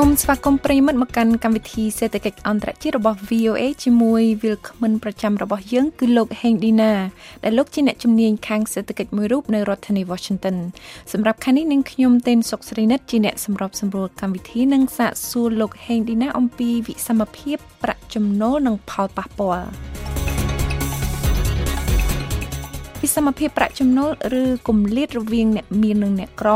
សូមស្វាគមន៍ប្រិយមិត្តមកកាន់កម្មវិធីសេដ្ឋកិច្ចអន្តរជាតិរបស់ VOA ជាមួយវិលក្មិនប្រចាំរបស់យើងគឺលោកហេងឌីណាដែលលោកជាអ្នកជំនាញខាងសេដ្ឋកិច្ចមួយរូបនៅរដ្ឋធានី Washington សម្រាប់ខែនេះនឹងខ្ញុំទេនសុកស្រីនិតជាអ្នកសម្របសម្រួលកម្មវិធីនិងសាកសួរលោកហេងឌីណាអំពីវិសមភាពប្រាក់ចំណូលនិងផលប៉ះពាល់ ពីសមភាពប្រាក់ចំណូលឬគម្លាតរវាងអ្នកមាននិងអ្នកក្រ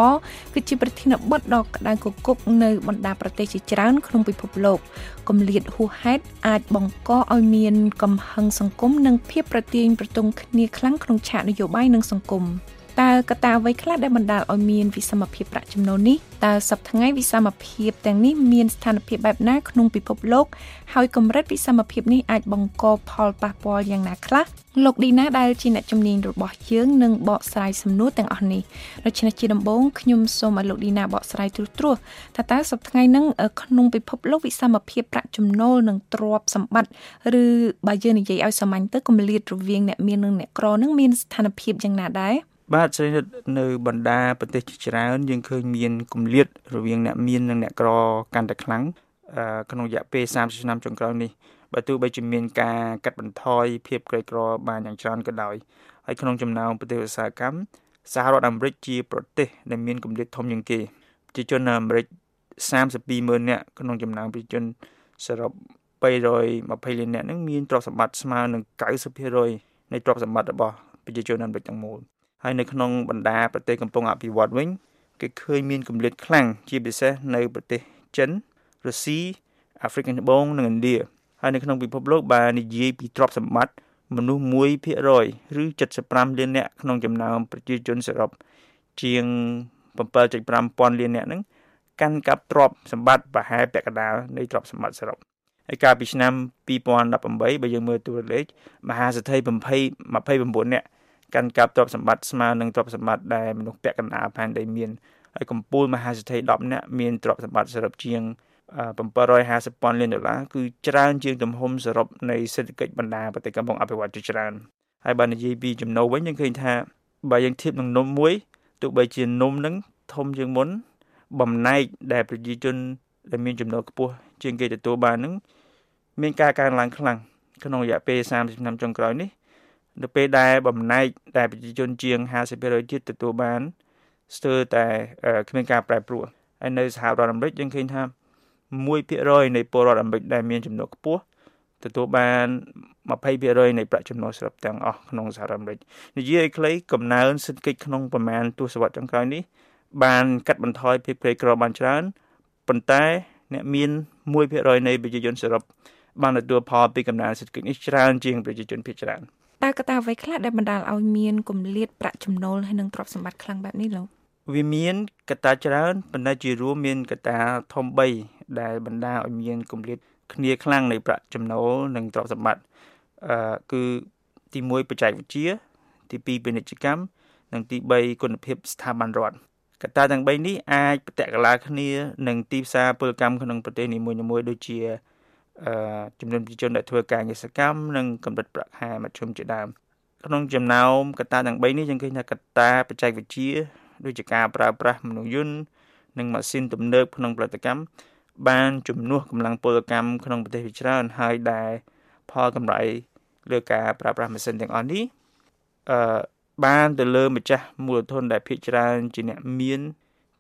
គឺជាប្រធានបទដ៏ក្តៅគគុកនៅបណ្ដាប្រទេសជាច្រើនក្នុងពិភពលោកគម្លាតហួសហេតុអាចបង្កឲ្យមានកំហឹងសង្គមនិងភាពប្រទាញប្រទង់គ្នាខ្លាំងក្នុងឆាកនយោបាយនិងសង្គម។ តើកត្តាអ្វីខ្លះដែលបណ្ដាលឲ្យមានវិសមភាពប្រាក់ចំណូលនេះតើសប្តាហ៍ថ្ងៃវិសមភាពទាំងនេះមានស្ថានភាពបែបណាក្នុងពិភពលោកហើយកម្រិតវិសមភាពនេះអាចបង្កផលប៉ះពាល់យ៉ាងណាខ្លះលោកឌីណាដែលជាអ្នកជំនាញរបស់យើងនឹងបកស្រាយសំណួរទាំងអស់នេះដូច្នេះជាដំបូងខ្ញុំសូមឲ្យលោកឌីណាបកស្រាយទ្រុសទ្រោះថាតើសប្តាហ៍ថ្ងៃហ្នឹងក្នុងពិភពលោកវិសមភាពប្រាក់ចំណូលនិងទ្រព្យសម្បត្តិឬបើយើងនិយាយឲ្យសាមញ្ញទៅគម្លាតរវាងអ្នកមាននិងអ្នកក្រនឹងមានស្ថានភាពយ៉ាងណាដែរ បាទស្រីនិតនៅបណ្ដាប្រទេសជាច្រើនយើងឃើញមានគម្លាតរវាងអ្នកមាននិងអ្នកក្រកាន់តែខ្លាំងក្នុងរយៈពេល30ឆ្នាំចុងក្រោយនេះបើទោះបីជាមានការកាត់បន្ថយភាពក្រីក្របានយ៉ាងច្រើនក៏ដោយហើយក្នុងចំណោមប្រទេសឧស្សាហកម្មសហរដ្ឋអាមេរិកជាប្រទេសដែលមានគម្លាតធំជាងគេប្រជាជនអាមេរិក32ម៉ឺននាក់ក្នុងចំណោមប្រជាជនសរុប320លាននាក់នឹងមានទ្រព្យសម្បត្តិស្មើនឹង90%នៃទ្រព្យសម្បត្តិរបស់ប្រជាជនអាមេរិកទាំងមូល ហើយនៅក្នុងបណ្ដាប្រទេសកំពុងអភិវឌ្ឍវិញគេឃើញមានគម្លាតខ្លាំងជាពិសេសនៅប្រទេសចិនរុស្ស៊ីអាហ្វ្រិកខាងត្បូងនិងឥណ្ឌាហើយនៅក្នុងពិភពលោកបើនិយាយពីទ្រព្យសម្បត្តិមនុស្ស1%ឬ75លាននាក់ក្នុងចំណោមប្រជាជនសរុបជាង7.5ពាន់លាននាក់ហ្នឹងកាន់កាប់ទ្រព្យសម្បត្តិប្រហែលពាក់កណ្ដាលនៃទ្រព្យសម្បត្តិសរុបហើយកាលពីឆ្នាំ2018បើយើងមើលតួលេខមហាសេដ្ឋី20 29នាក់ កាន់កាប់ទ្រព្យសម្បត្តិស្មើនឹងទ្រព្យសម្បត្តិដែលមនុស្សពាក់កណ្ដាលផែនដីមានហើយកម្ពុជាមហាសេដ្ឋី10នាក់មានទ្រព្យសម្បត្តិសរុបជាង750ពាន់លានដុល្លារគឺច្រើនជាងទំហំសរុបនៃសេដ្ឋកិច្ចបណ្ដាប្រទេសកំពុងអភិវឌ្ឍជាច្រើនហើយបើនិយាយពីចំណូលវិញយើងឃើញថាបើយើងធៀបនឹងនំមួយទោះបីជានំនឹងធំជាងមុន បំណែកដែលប្រជាជនដែលមានចំណូលខ្ពស់ជាងគេទទួលបាននឹងមានការកើនឡើងខ្លាំងក្នុងរយៈពេល30ឆ្នាំចុងក្រោយនេះ នៅពេលដែលបំណែកដែលប្រជាជនជាង50%ទៀតទទួលបានស្ទើរតែគ្មានការប្រែប្រួលហើយនៅសហរដ្ឋអាមេរិកយើងឃើញថា1%នៃពលរដ្ឋអាមេរិកដែលមានចំណូលខ្ពស់ទទួលបាន20%នៃប្រាក់ចំណូលសរុបទាំងអស់ក្នុងសហរដ្ឋអាមេរិកនិយាយឲ្យខ្លីកំណើនសេដ្ឋកិច្ចក្នុងប្រមាណទសវត្សរ៍ចុងក្រោយនេះបានកាត់បន្ថយភាពក្រីក្របានច្រើនប៉ុន្តែអ្នកមាន1%នៃប្រជាជនសរុបបានទទួលផលពីកំណើនសេដ្ឋកិច្ចនេះច្រើនជាងប្រជាជនភាគច្រើន។ តើកត្តាអ្វីខ្លះដែលបណ្ដាលឲ្យមានគម្លាតប្រាក់ចំណូលហើយនិងទ្រព្យសម្បត្តិខ្លាំងបែបនេះលោកវាមានកត្តាច្រើនប៉ុន្តែជារួមមានកត្តាធំ3ដែលបណ្ដាលឲ្យមានគម្លាតគ្នាខ្លាំងនៃប្រាក់ចំណូលនិងទ្រព្យសម្បត្តិអឺគឺទី1បច្ចេកវិទ្យាទី2ពាណិជ្ជកម្មនិងទី3គុណភាពស្ថាប័នរដ្ឋកត្តាទាំង3នេះអាចប្រតិកលាគ្នានឹងទីផ្សារពលកម្មក្នុងប្រទេសនីមួយៗដូចជា ចំនួនប្រជាជនដែលធ្វើការងារសកម្មនិងកម្រិតប្រាក់ខែមធ្យមជាដើមក្នុងចំណោមកត្តាទាំង3នេះយើងឃើញថាកត្តាបច្ចេកវិទ្យាដូចជាការប្រើប្រាស់មនុស្សយន្តនិងម៉ាស៊ីនទំនើបក្នុងផលិតកម្មបានជំនួសកម្លាំងពលកម្មក្នុងប្រទេសជាច្រើនហើយដែលផលកម្រៃលើការប្រើប្រាស់ម៉ាស៊ីនទាំងអស់នេះអឺបានទៅលើម្ចាស់មូលធនដែលភាគច្រើនជាអ្នកមាន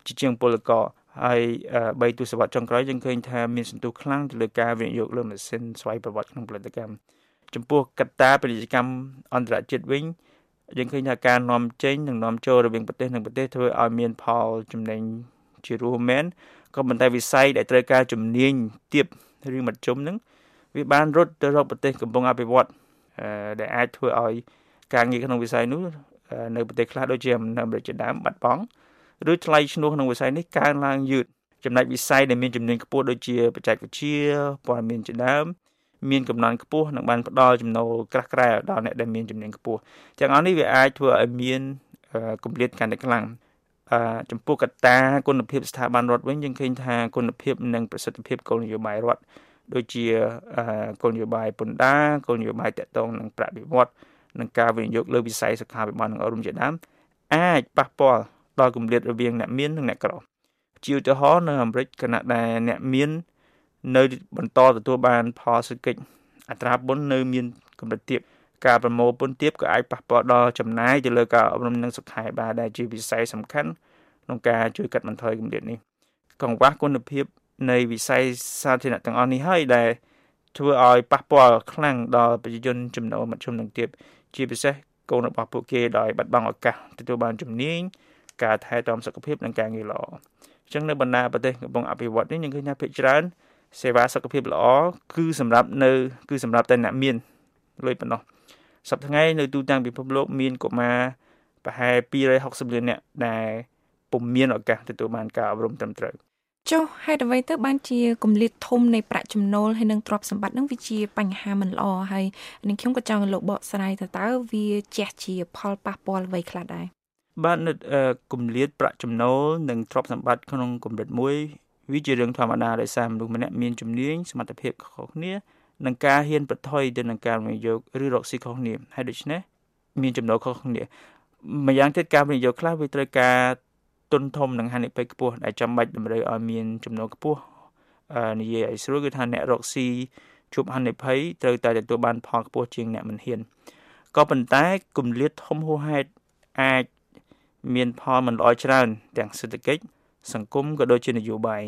ជាជាងពលករ ហើយ3ទសវត្សរ៍ចុងក្រោយយើងឃើញថាមានសន្ទុះខ្លាំងទៅលើការវិនិយោគលើម៉ាស៊ីនស្វ័យប្រវត្តិក្នុងផលិតកម្មចំពោះកត្តាពាណិជ្ជកម្មអន្តរជាតិវិញយើងឃើញថាការនាំចេញនិងនាំចូលរវាងប្រទេសនិងប្រទេសធ្វើឲ្យមានផលចំណេញជារួមមែនក៏ប៉ុន្តែវិស័យដែលត្រូវការជំនាញទៀបឬមធ្យមនឹងវាបានរត់ទៅរកប្រទេសកំពុងអភិវឌ្ឍដែលអាចធ្វើឲ្យការងារក្នុងវិស័យនោះនៅប្រទេសខ្លះដូចជាអាមេរិកជាដើមបាត់បង់ ឬថ្លៃឈ្នួលក្នុងវិស័យនេះកើនឡើងយឺតចំណែកវិស័យដែលមានចំនួនខ្ពស់ដូចជាបច្ចេកវិទ្យាព័ត៌មានជាដើមមានកំណត់ខ្ពស់និងបានផ្ដល់ចំណូលក្រាស់ក្រែដល់អ្នកដែលមានចំនួនខ្ពស់ទាំងអស់នេះវាអាចធ្វើឲ្យមានគម្លាតកាន់តែខ្លាំងអឺចំពោះកត្តាគុណភាពស្ថាប័នរដ្ឋវិញយើងឃើញថាគុណភាពនិងប្រសិទ្ធភាពគោលនយោបាយរដ្ឋដូចជាគោលនយោបាយពន្ធដារគោលនយោបាយតកតងនឹងប្រាក់បៀវត្សនិងការវិនិយោគលើវិស័យសុខាភិបាលនិងអប់រំជាដើមអាចប៉ះពាល់ ដល់គម្លាតរវាងអ្នកមាននិងអ្នកក្រជាឧទាហរណ៍នៅអាមេរិកគណៈដែលអ្នកមាននៅបន្តទទួលបានផលសេដ្ឋកិច្ចអត្រាពន្ធនៅមានកម្រិតទាបការប្រមូលពន្ធទាបក៏អាចប៉ះពាល់ដល់ចំណាយទៅលើការអប់រំនិងសុខាភិបាលដែលជាវិស័យសំខាន់ក្នុងការជួយកាត់បន្ថយគម្លាតនេះកង្វះគុណភាពនៃវិស័យសាធារណៈទាំងអស់នេះហើយដែលធ្វើឲ្យប៉ះពាល់ខ្លាំងដល់ប្រជាជនចំណូលមធ្យមនិងទាបជាពិសេសកូនរបស់ពួកគេដោយបាត់បង់ឱកាសទទួលបានជំនាញ ការថែទាំសុខភាពនិងការងារល្អអញ្ចឹងនៅបណ្ដាប្រទេសកំពុងអភិវឌ្ឍនេះយើងឃើញថាភាគច្រើនសេវាសុខភាពល្អគឺសម្រាប់នៅគឺសម្រាប់តែអ្នកមានលុយប៉ុណ្ណោះសប្តាហ៍ថ្ងៃនៅទូទាំងពិភពលោកមានកុមារប្រហែល260លាននាក់ដែលពុំមានឱកាសទទួលបានការអប់រំត្រឹមត្រូវចុះហេតុអ្វីទៅបានជាគម្លាតធំនៃប្រាក់ចំណូលហើយនិងទ្រព្យសម្បត្តិនឹងវាជាបញ្ហាមិនល្អហើយនឹងខ្ញុំក៏ចង់លោកបកស្រាយទៅតើវាជះជាផលប៉ះពាល់អ្វីខ្លះដែរ បាទនៅគម្លាតប្រាក់ចំណូលនិងទ្រព្យសម្បត្តិក្នុងកម្រិតមួយវាជារឿងធម្មតាដោយសារមនុស្សម្នាក់មានជំនាញសមត្ថភាពខុសគ្នានិងការហ៊ានប្រថុយទៅនឹងការវិនិយោគឬរកស៊ីខុសគ្នាហើយដូច្នេះមានចំណូលខុសគ្នាម្យ៉ាងទៀតការវិនិយោគខ្លះវាត្រូវការទុនធំនិងហានិភ័យខ្ពស់ដែលចាំបាច់តម្រូវឲ្យមានចំណូលខ្ពស់និយាយឲ្យស្រួលគឺថាអ្នករកស៊ីជួបហានិភ័យត្រូវតែទទួលបានផលខ្ពស់ជាងអ្នកមិនហ៊ានក៏ប៉ុន្តែគម្លាតធំហួសហេតុអាច មានផលមិនល្អច្រើន ទាំងសេដ្ឋកិច្ចសង្គមក៏ដូចជានយោបាយ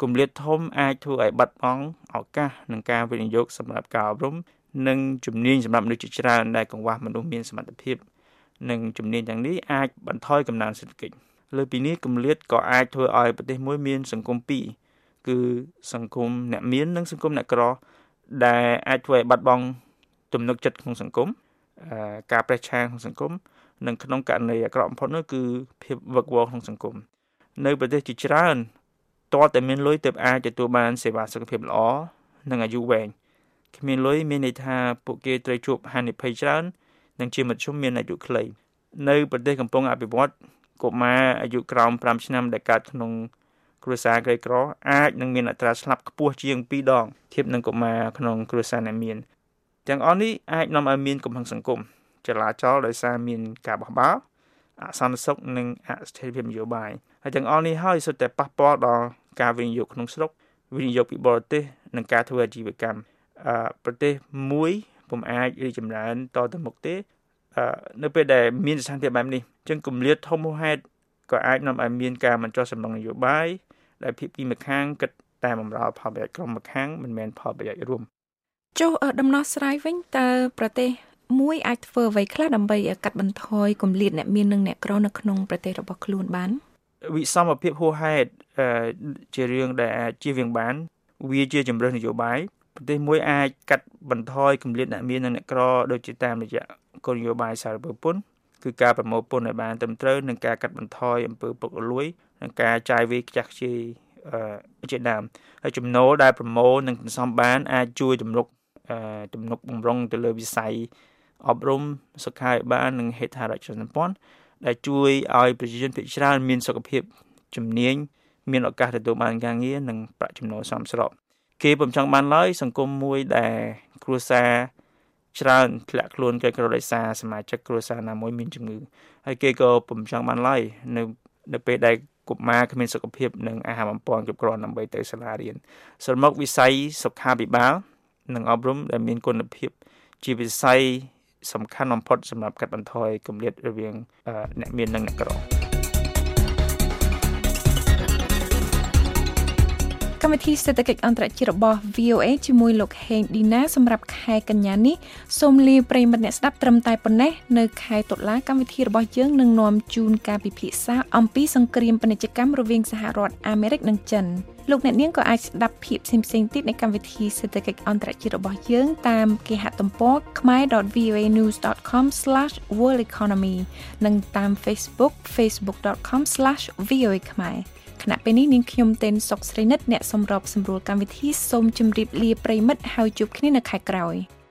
គម្លាតធំអាចធ្វើឲ្យបាត់បង់ឱកាសនឹងការវិនិយោគសម្រាប់ការអប់រំនិងជំនាញសម្រាប់មនុស្សជាច្រើនដែលកង្វះមនុស្សមានសមត្ថភាពនិងជំនាញទាំងនេះអាចបន្ថយកំណើនសេដ្ឋកិច្ចលើពីនេះគម្លាតក៏អាចធ្វើឲ្យប្រទេសមួយមានសង្គមពីរគឺសង្គមអ្នកមាននិងសង្គមអ្នកក្រ ដែលអាចធ្វើឲ្យបាត់បង់ទំនុកចិត្តក្នុងសង្គមការប្រេះឆាំងក្នុងសង្គម និងក្នុងករណីអាក្រក់បំផុតនោះគឺភាពវឹកវរក្នុងសង្គមនៅប្រទេសជាច្រើនតើតែមានលុយទើបអាចទទួលបានសេវាសុខភាពល្អនិងអាយុវែងគ្មានលុយមានន័យថាពួកគេត្រូវជួបហានិភ័យច្រើននិងជាមធ្យមមានអាយុខ្លីនៅប្រទេសកំពុងអភិវឌ្ឍកុមារអាយុក្រោម5ឆ្នាំដែលកើតក្នុងគ្រួសារក្រីក្រអាចនឹងមានអត្រាស្លាប់ខ្ពស់ជាង2ដងធៀបនឹងកុមារក្នុងគ្រួសារអ្នកមានទាំងអស់នេះអាចនាំឲ្យមានកំហឹងសង្គម ចលាចលដោយសារមានការបះបោរអសន្តិសុខនិងអស្ថិរភាពនយោបាយហើយទាំងអស់នេះហើយសុទ្ធតែប៉ះពាល់ដល់ការវិនិយោគក្នុងស្រុកវិនិយោគពីបរទេសនិងការធ្វើអាជីវកម្មអឺប្រទេសមួយពុំអាចរីកចម្រើនតទៅមុខទេអឺនៅពេលដែលមានស្ថានភាពបែបនេះអញ្ចឹងគម្លាតធំហួសហេតុក៏អាចនាំឲ្យមានការមិនចោះសំណងនយោបាយដែលភាគីម្ខាងគិតតែបំរើផលប្រយោជន៍ក្រុមម្ខាងមិនមែនផលប្រយោជន៍រួមចុះដំណោះស្រាយវិញតើប្រទេស មួយអាចធ្វើអ្វីខ្លះដើម្បីកាត់បន្ថយគម្លាតអ្នកមាននិងអ្នកក្រនៅក្នុងប្រទេសរបស់ខ្លួនបានវិសមភាពហួសហេតុជារឿងដែលអាចជៀសវាងបាន វាជាជំរើសនយោបាយប្រទេសមួយអាចកាត់បន្ថយគម្លាតអ្នកមាននិងអ្នកក្រដូចជាតាមរយៈគោលនយោបាយសារពើពន្ធគឺការប្រមូលពន្ធឲ្យបានត្រឹមត្រូវនិងការកាត់បន្ថយអំពើពុករលួយនិងការចាយវាយខ្ជះខ្ជាយអឺជាដើមហើយចំណូលដែលប្រមូលនិងសន្សំបានអាចជួយទំនុកអឺទំនុកបំរុងទៅលើវិស័យ អប់រំសុខាភិបាលនិងហេដ្ឋារចនាសម្ព័ន្ធដែលជួយឲ្យប្រជាជនភាគច្រើនមានសុខភាពជំនាញមានឱកាសទទួលបានការងារនិងប្រាក់ចំណូលសមស្របគេពុំចង់បានឡើយសង្គមមួយដែលគ្រួសារច្រើនធ្លាក់ខ្លួនគេក៏ដោយសារសមាជិកគ្រួសារណាមួយមានជំងឺហើយគេក៏ពុំចង់បានឡើយនៅនៅពេលដែលកុមារគ្មានសុខភាពនិងអាហារបំពន់គ្រប់គ្រាន់ដើម្បីទៅសាលារៀនសរុបមកវិស័យសុខាភិបាលនិងអប់រំដែលមានគុណភាព ជាវិស័យ សំខាន់បំផុតសម្រាប់កាត់បន្ថយគម្លាតរវាងអ្នកមាននិងអ្នកក្រ កម្មវិធីសេដ្ឋកិច្ចអន្តរជាតិរបស់ VOA ជាមួយលោកហេងឌីណាសម្រាប់ខែកញ្ញានេះសូមលាប្រិមិត្តអ្នកស្ដាប់ត្រឹមតែប៉ុណ្ណេះនៅខែតុលាកម្មវិធីរបស់យើងនឹងនាំជូនការពិភាក្សាអំពីសង្គ្រាមពាណិជ្ជកម្មរវាងសហរដ្ឋអាមេរិកនិងចិនលោកអ្នកនាងក៏អាចស្ដាប់ភាពផ្សេងៗទៀតនៃកម្មវិធីសេដ្ឋកិច្ចអន្តរជាតិរបស់យើងតាមគេហទំព័រ khmer.voanews.com/worldeconomy និងតាម Facebook facebook.com/voa ខ្មែរ ខណៈពេលនេះនាងខ្ញុំទេនសុកស្រីនិតអ្នកសម្របសម្រួលកម្មវិធីសូមជម្រាបលាប្រិមិត្តហើយជួបគ្នានៅខែក្រោយ។